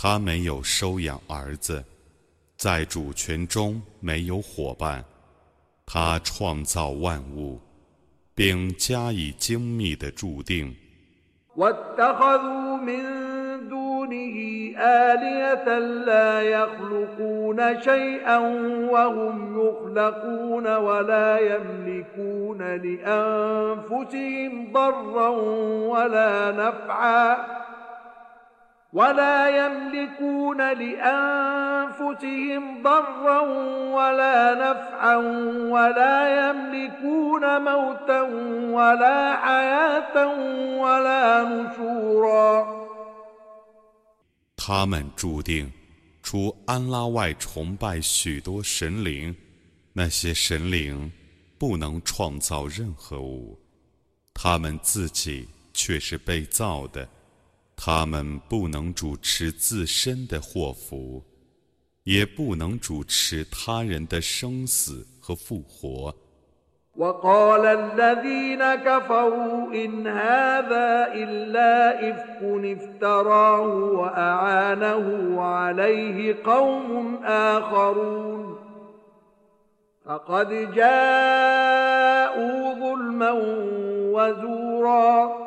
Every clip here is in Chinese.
他没有收养儿子，在主权中没有伙伴。他创造万物，并加以精密的注定。ولا يملكون لانفسهم ضرا ولا نفعا ولا يملكون موتا ولا حياه ولا نشورا 他们注定除安拉外崇拜许多神灵，那些神灵不能创造任何物，他们自己却是被造的。 他们不能主持自身的祸福，也不能主持他人的生死和复活。وقال الذين كفروا إن هذا إلا إفك افتراه وأعانه عليه قوم آخرون فقد جاءوا ظلما وزورا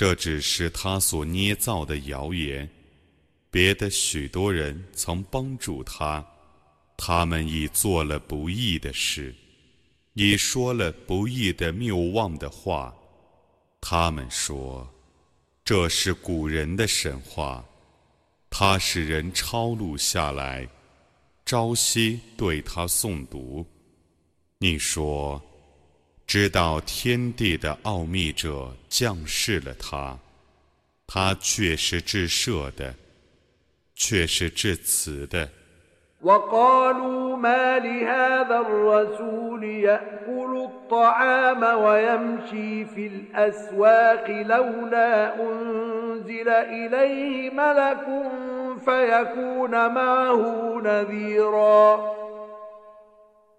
这只是他所捏造的谣言，别的许多人曾帮助他，他们已做了不义的事，已说了不义的谬妄的话。他们说，这是古人的神话，他使人抄录下来，朝夕对他诵读。你说。知道天地的奥秘者降世了他，他却是至赦的，却是至慈的。وقالوا ما لهذا الرسول يأكل الطعام ويمشي في الأسواق لولا أنزل إليه ملك فيكون معه نذيراً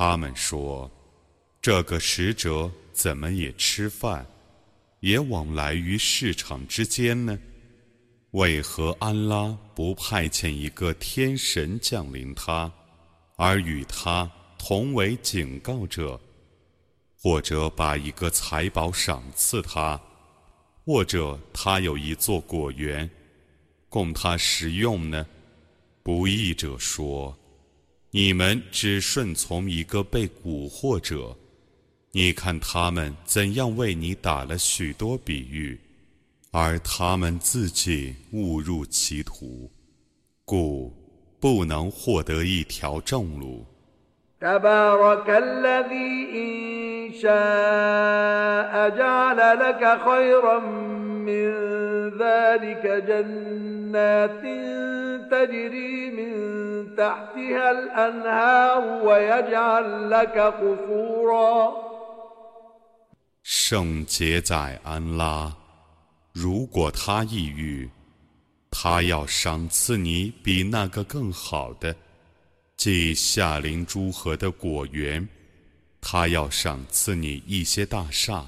他们说：“这个使者怎么也吃饭，也往来于市场之间呢？为何安拉不派遣一个天神降临他，而与他同为警告者？或者把一个财宝赏赐他，或者他有一座果园，供他食用呢？”不义者说。你们只顺从一个被蛊惑者，你看他们怎样为你打了许多比喻，而他们自己误入歧途。故不能获得一条正路。تبارك الذي إن شاء جعل لك خيرا من ذلك جنات تجري من تحتها الأنهار ويجعل لك قصورا 圣洁在安拉，如果他抑郁，他要赏赐你比那个更好的。 即夏林诸河的果园，他要赏赐你一些大厦。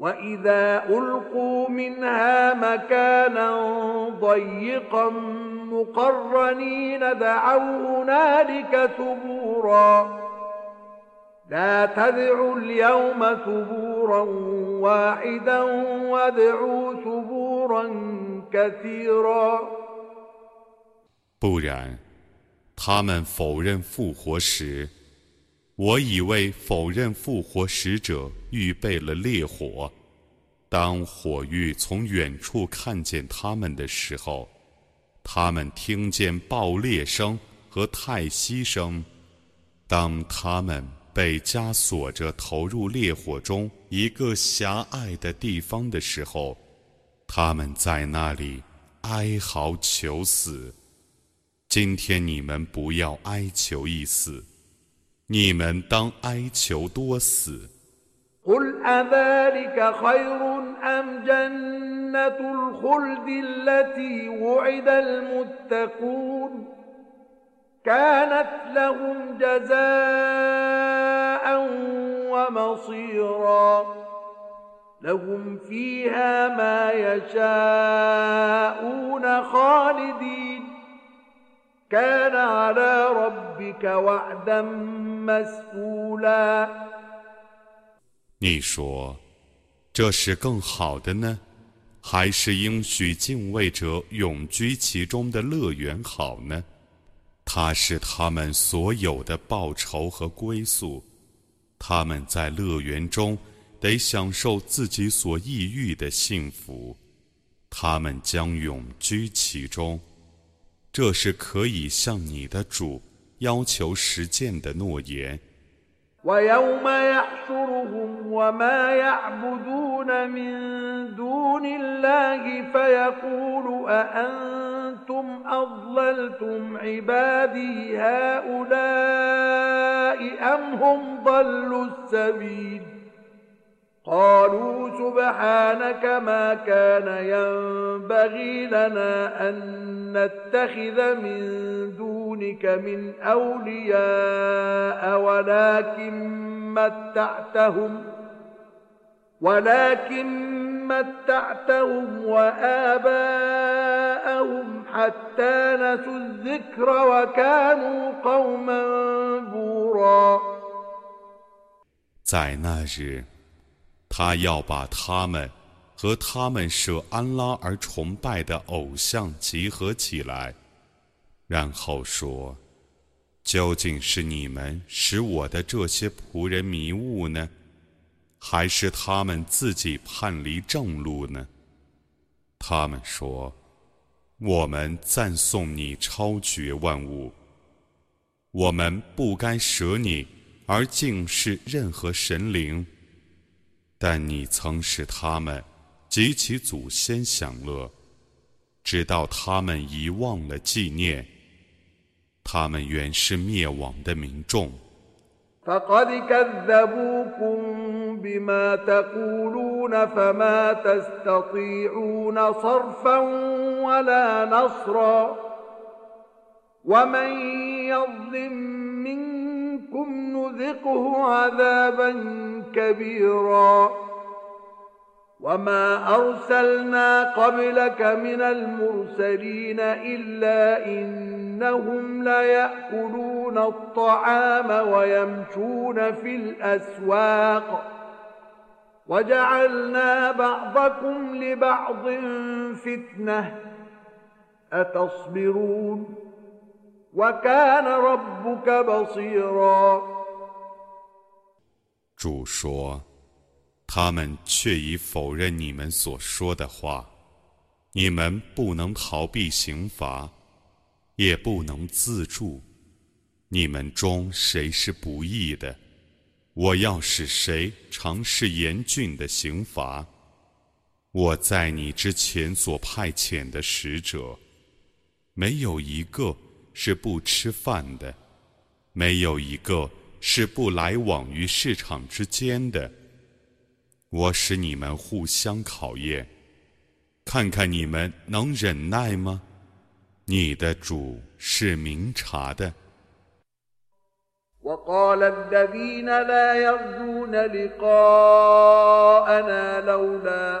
واذا القوا منها مكانا ضيقا مقرنين دعوا هنالك ثبورا لا تدعوا اليوم ثبورا واحدا وادعوا ثبورا كثيرا 不然，他们否认复活时， 我以为否认复活使者预备了烈火，当火狱从远处看见他们的时候，他们听见爆裂声和叹息声。当他们被枷锁着投入烈火中一个狭隘的地方的时候，他们在那里哀嚎求死。今天你们不要哀求一死。你们当哀求多死。قل أذلك خير أم جنة الخلد التي وعد المتقون كانت لهم جزاء ومصيرا لهم فيها ما يشاءون خالدين 你说，这是更好的呢，还是应许敬畏者永居其中的乐园好呢？它是他们所有的报酬和归宿，他们在乐园中得享受自己所抑郁的幸福，他们将永居其中。这是可以向你的主要求实践的诺言。ويوم يحشرهم وما يعبدون من دون الله فيقول أأنتم أضللتم عبادي هؤلاء أم هم ضلوا السبيل قالوا سبحانك ما كان ينبغي لنا أن نتخذ من دونك من أولياء ولكن متعتهم ولكن متعتهم وآباءهم حتى نسوا الذكر وكانوا قوما بورا 在那日。 他要把他们和他们舍安拉而崇拜的偶像集合起来，然后说：“究竟是你们使我的这些仆人迷雾呢，还是他们自己叛离正路呢？”他们说：“我们赞颂你超绝万物，我们不该舍你而敬视任何神灵。”但你曾使他们及其祖先享乐，直到他们遗忘了纪念，他们原是灭亡的民众。منكم منكم نذقه عذابا كبيرا. وما ارسلنا قبلك من المرسلين الا انهم لياكلون الطعام ويمشون في الاسواق. وجعلنا بعضكم لبعض فتنه. اتصبرون؟ 主说。他们却已否认你们所说的话，你们不能逃避刑罚，也不能自助。你们中谁是不义的？我要使谁尝试严峻的刑罚？我在你之前所派遣的使者，没有一个是不吃饭的，没有一个是不来往于市场之间的。我使你们互相考验，看看你们能忍耐吗？你的主是明察的。وقال الذين لا يرجون لقاءنا لولا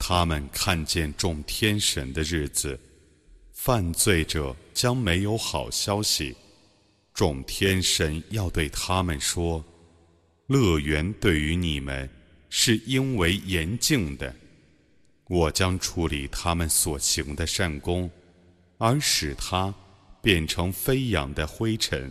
他们看见众天神的日子。犯罪者将没有好消息。众天神要对他们说：“乐园对于你们是因为严禁的，我将处理他们所行的善功，而使它变成飞扬的灰尘。”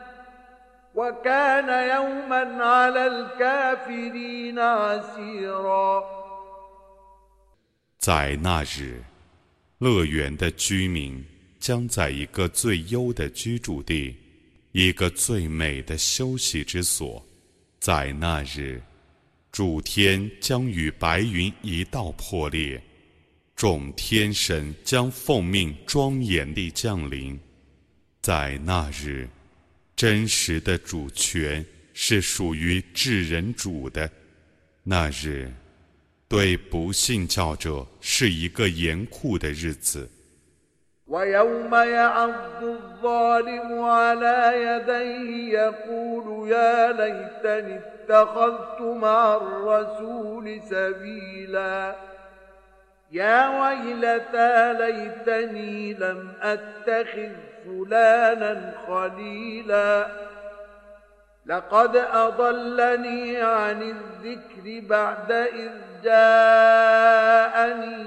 وكان يوما على الكافرين عسيرا 在那日，乐园的居民将在一个最优的居住地，一个最美的休息之所，在那日，主天将与白云一道破裂，众天神将奉命庄严地降临。在那日， 真实的主权是属于至人主的。那日，对不信教者是一个严酷的日子。ويوم يعض الظالم على يديه يقول يا ليتني اتخذت مع الرسول سبيلا يا ويلتى ليتني لم اتخذ فلانا خليلا لقد اضلني عن الذكر بعد اذ جاءني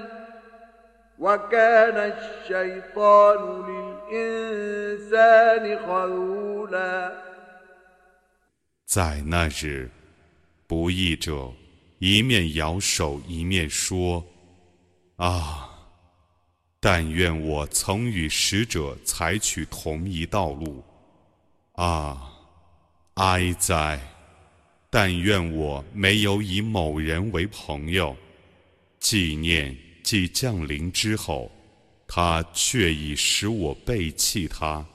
在那日，不义者一面摇手，一面说：“啊， 但愿我曾与使者采取同一道路！啊，哀哉！但愿我没有以某人为朋友，纪念。”即降临之后，他却已使我背弃他。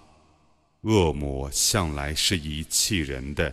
恶魔向来是遗弃人的。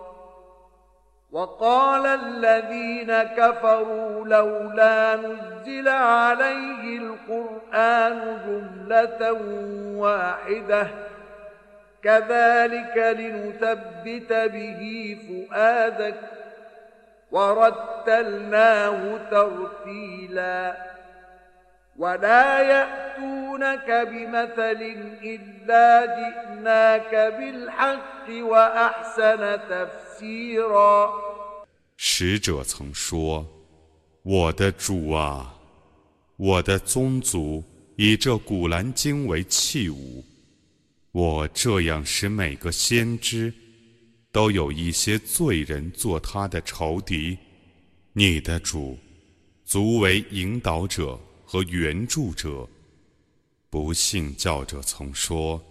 وقال الذين كفروا لولا نزل عليه القرآن جملة واحدة كذلك لنثبت به فؤادك ورتلناه ترتيلا. ولا يأتونك بمثل إلا جئناك بالحق وأحسن تفسيرا 使者曾说：“我的主啊，我的宗族以这古兰经为器物，我这样使每个先知都有一些罪人做他的仇敌。你的主，足为引导者和援助者。 不信教者曾说：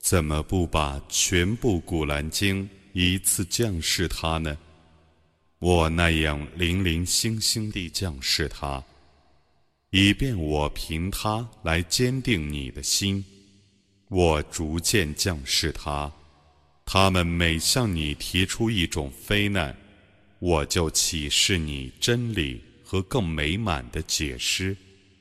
怎么不把全部古兰经一次降示他呢？”我那样零零星星地降示他，以便我凭他来坚定你的心。我逐渐降示他，他们每向你提出一种非难，我就启示你真理和更美满的解释。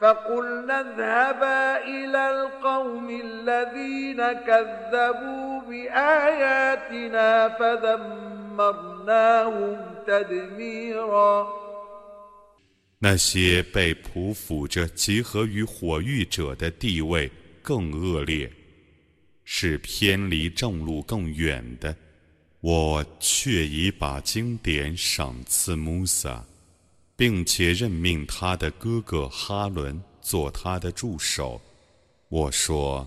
فقلنا اذهبا إلى القوم الذين كذبوا بآياتنا فدمرناهم تدميرا 那些被匍匐着集合于火域者的地位更恶劣，是偏离正路更远的。我却已把经典赏赐穆萨。 并且任命他的哥哥哈伦做他的助手。我说：“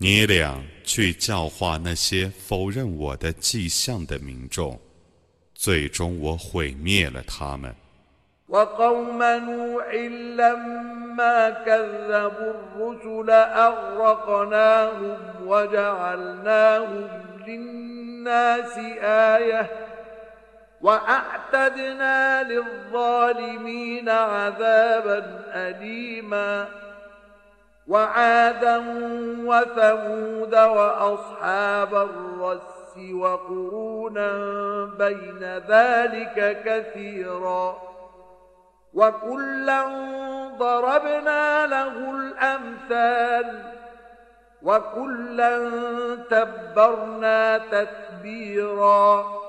你俩去教化那些否认我的迹象的民众。”最终，我毁灭了他们。وأعتدنا للظالمين عذابا اليما. وعادا وثمود وأصحاب الرس وقرونا بين ذلك كثيرا. وكلا ضربنا له الأمثال. وكلا تبرنا تتبيرا.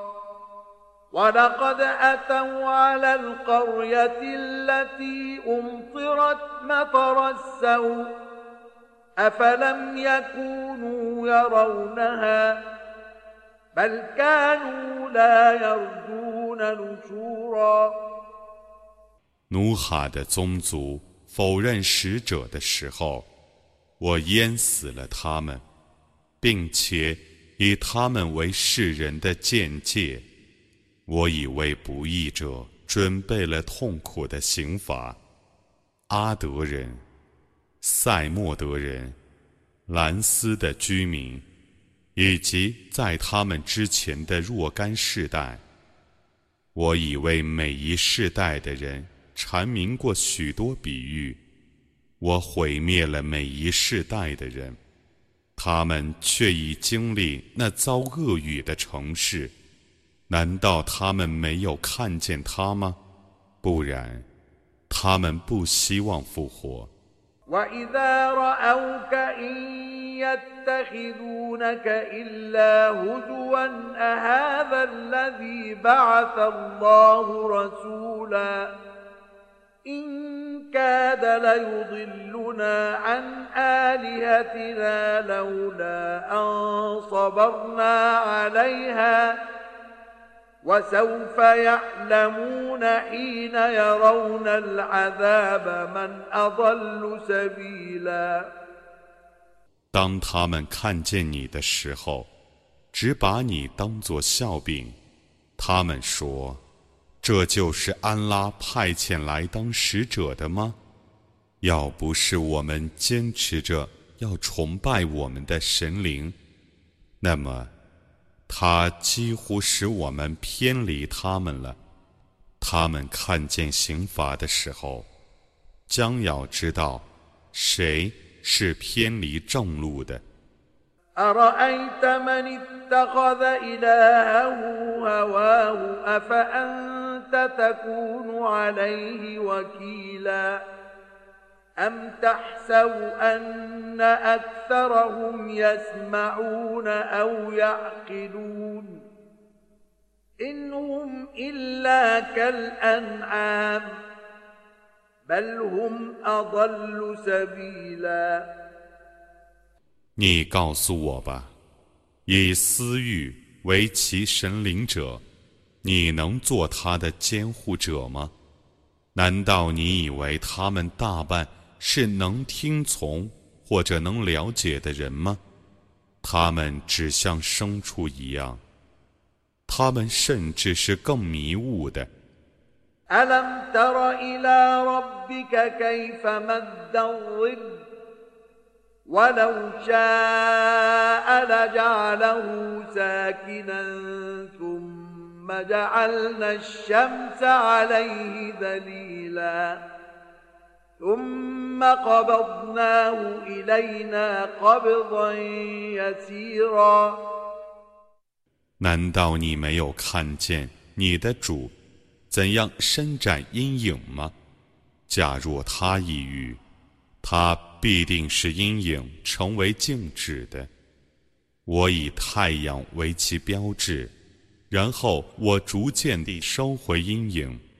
ولقد أتوا على القرية التي أمطرت مطر السوء أفلم يكونوا يرونها بل كانوا لا يرجون نشورا 努哈的宗族否认使者的时候，我淹死了他们，并且以他们为世人的见解。 我以为不义者准备了痛苦的刑罚。阿德人、塞莫德人、兰斯的居民，以及在他们之前的若干世代，我以为每一世代的人阐明过许多比喻。我毁灭了每一世代的人，他们却已经历那遭恶语的城市。难道他们没有看见他吗？不然，他们不希望复活。وإذا رأوك إن يتخذونك إلا هزوا أهذا الذي بعث الله رسولا إن كاد ليضلنا عن آلهتنا لولا أن صبرنا عليها وسوف يعلمون حين يرون العذاب من أضل سبيلا 当他们看见你的时候，只把你当作笑柄。他们说。这就是安拉派遣来当使者的吗？要不是我们坚持着要崇拜我们的神灵，那么 他几乎使我们偏离他们了。他们看见刑罚的时候，将要知道谁是偏离正路的。أم تحسب أن أكثرهم يسمعون أو يعقلون إن هم إلا كالأنعام بل هم أضل سبيلا 你告诉我吧，以私欲为其神灵者。你能做他的监护者吗？难道你以为他们大半 是能听从或者能了解的人吗？他们只像牲畜一样，他们甚至是更迷雾的。جعلنا الشمس عليه ذليلا ثم قبضناه إلينا قبضا يسيرا 难道你没有看见你的主怎样伸展阴影吗？假若他抑郁，他必定是阴影成为静止的。我以太阳为其标志。然后我逐渐地收回阴影。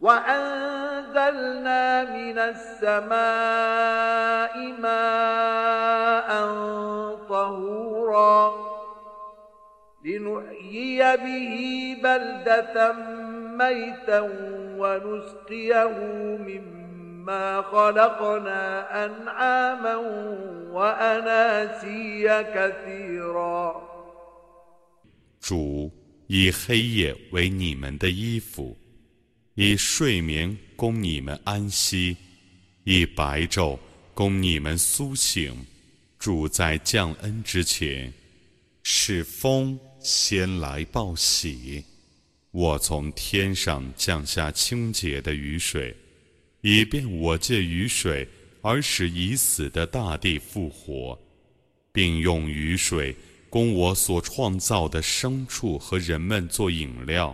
وأنزلنا من السماء ماء طهورا لنحيي به بلدة ميتا ونسقيه مما خلقنا أنعاما وأناسيا كثيرا 主以黑夜为你们的衣服。 以睡眠供你们安息，以白昼供你们苏醒。主在降恩之前，是风先来报喜。我从天上降下清洁的雨水，以便我借雨水而使已死的大地复活，并用雨水供我所创造的牲畜和人们做饮料。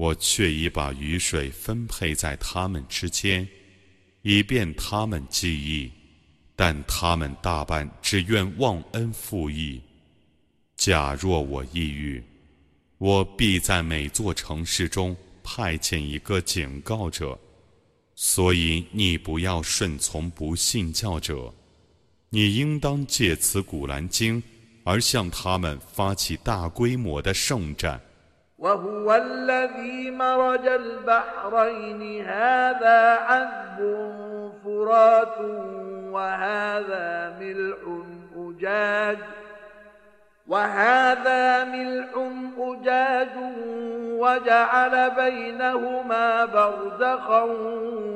我却已把雨水分配在他们之间，以便他们记忆，但他们大半只愿忘恩负义。假若我抑郁，我必在每座城市中派遣一个警告者。所以你不要顺从不信教者，你应当借此古兰经而向他们发起大规模的圣战。وهو الذي مرج البحرين. هذا عذب فرات وهذا ملح أجاج وهذا ملح أجاج وجعل بينهما برزخا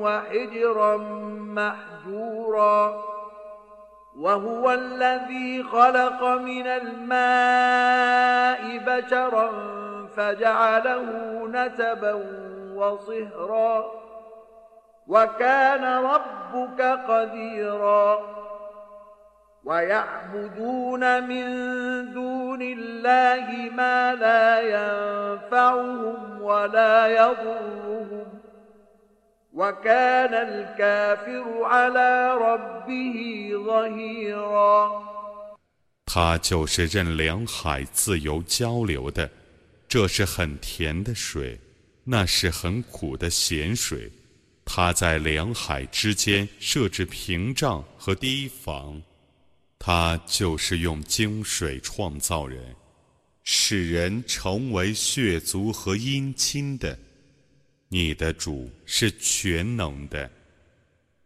وحجرا محجورا. وهو الذي خلق من الماء بشرا فجعله نسبا وصهرا وكان ربك قديرا ويعبدون من دون الله ما لا ينفعهم ولا يضرهم وكان الكافر على ربه ظهيرا 它就是任两海自由交流的， 这是很甜的水，那是很苦的咸水。他在两海之间设置屏障和堤防。他就是用精水创造人，使人成为血族和姻亲的。你的主是全能的。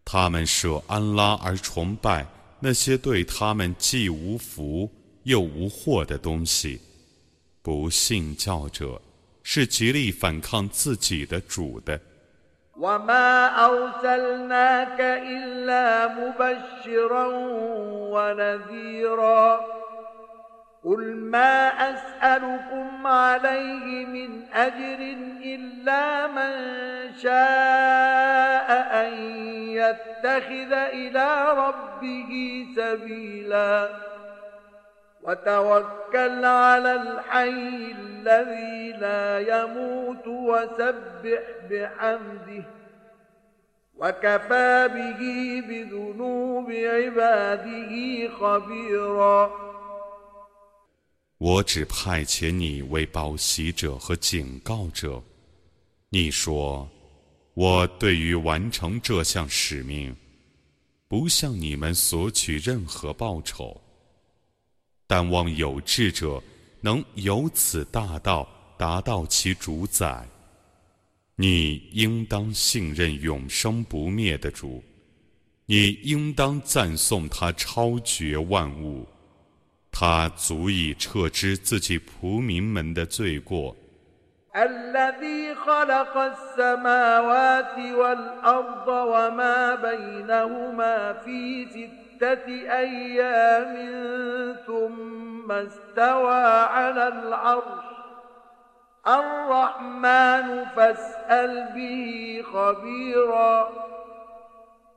他们舍安拉而崇拜那些对他们既无福又无祸的东西。不信教者是极力反抗自己的主的。وما أرسلناك إلا مبشرا ونذيرا قل ما أسألكم عليه من أجر إلا من شاء أن يتخذ إلى ربه سبيلا وتوكل على الحي الذي لا يموت وسبح بحمده وكفى به بذنوب عباده خبيرا 我只派遣你为报喜者和警告者。你说，我对于完成这项使命，不向你们索取任何报酬。 但望有志者能由此大道达到其主宰。你应当信任永生不灭的主，你应当赞颂他超绝万物，他足以撤之自己仆民们的罪过。ستة أيام ثم استوى على العرش. الرحمن فاسأل به خبيرا.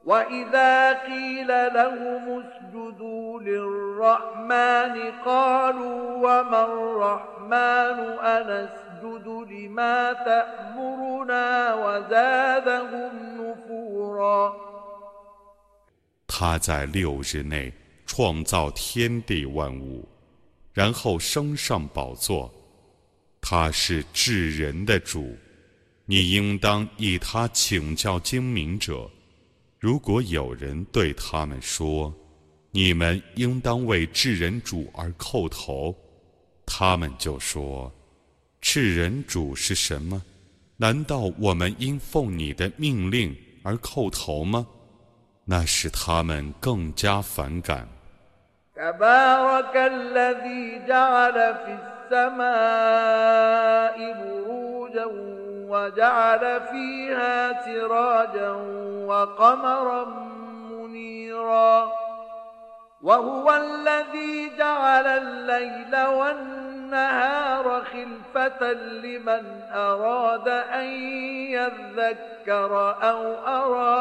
وإذا قيل لهم اسجدوا للرحمن قالوا وما الرحمن؟ أنسجد لما تأمرنا وزادهم نفورا. 他在六日内创造天地万物，然后升上宝座。他是至人的主，你应当以他请教精明者。如果有人对他们说：“你们应当为至人主而叩头。”他们就说：“至人主是什么？难道我们因奉你的命令而叩头吗？”那使他们更加反感。تبارك الذي جعل في السماء بروجا وجعل فيها سراجا وقمرا منيرا وهو الذي جعل الليل والنهار خلفة لمن أراد أن يذكر أو أراد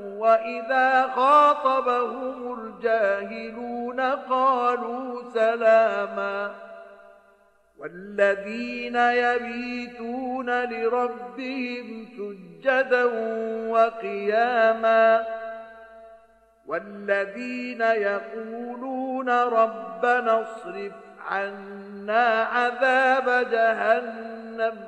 وإذا خاطبهم الجاهلون قالوا سلاما والذين يبيتون لربهم سجدا وقياما والذين يقولون ربنا اصرف عنا عذاب جهنم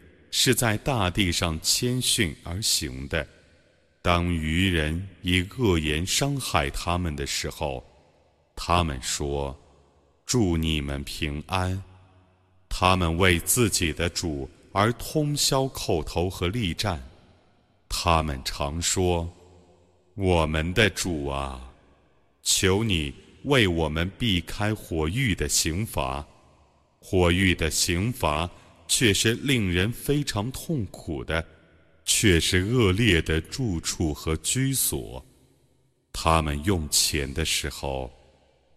是在大地上谦逊而行的。当愚人以恶言伤害他们的时候，他们说：“祝你们平安。”他们为自己的主。而通宵叩头和力战，他们常说：“我们的主啊，求你为我们避开火狱的刑罚。火狱的刑罚却是令人非常痛苦的，却是恶劣的住处和居所。他们用钱的时候，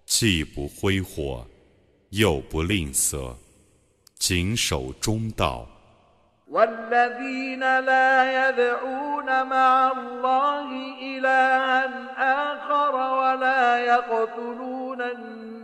既不挥霍，又不吝啬，谨守中道。” والذين لا يدعون مع الله إلها آخر ولا يقتلون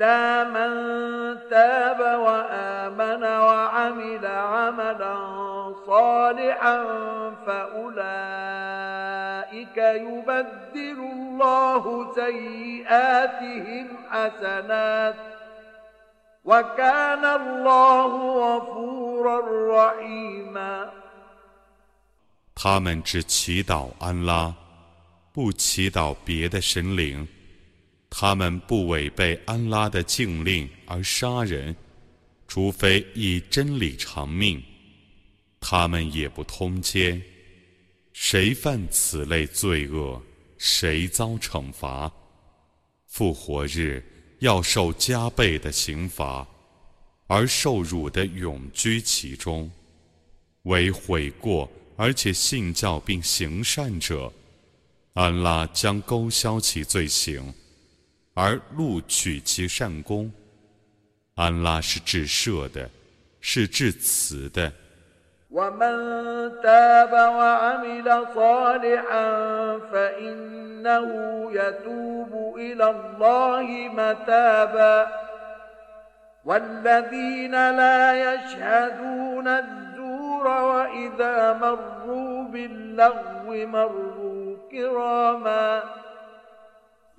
إلا من تاب وآمن وعمل عملا صالحا فأولئك يبدل الله سيئاتهم حسنات 他们只祈祷安拉，不祈祷别的神灵。 他们不违背安拉的禁令而杀人，除非以真理偿命。他们也不通奸。谁犯此类罪恶，谁遭惩罚。复活日。要受加倍的刑罚，而受辱的永居其中。为悔过而且信教并行善者，安拉将勾销其罪行，而录取其善功。安拉是至赦的，是至慈的。ومن تاب وعمل صالحا فإنه يتوب إلى الله متابا والذين لا يشهدون الزور وإذا مروا باللغو مروا كراما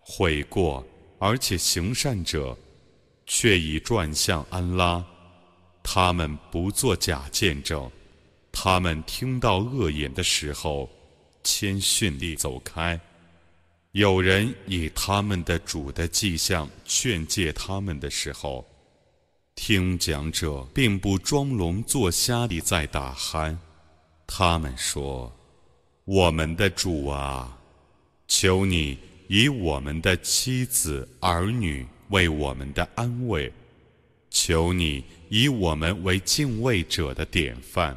悔过而且行善者，却已转向安拉。他们不做假见证。他们听到恶言的时候，谦逊地走开。有人以他们的主的迹象劝诫他们的时候，听讲者并不装聋作瞎地在打鼾。他们说。我们的主啊，求你以我们的妻子儿女为我们的安慰，求你以我们为敬畏者的典范。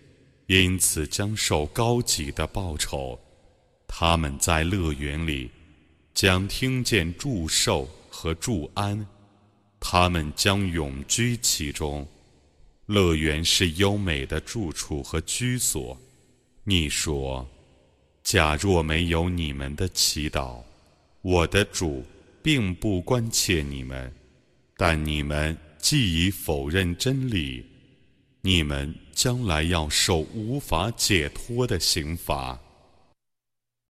因此将受高级的报酬。他们在乐园里将听见祝寿和祝安，他们将永居其中。乐园是优美的住处和居所。你说，假若没有你们的祈祷，我的主并不关切你们。但你们既已否认真理，你们将来要受无法解脱的刑罚。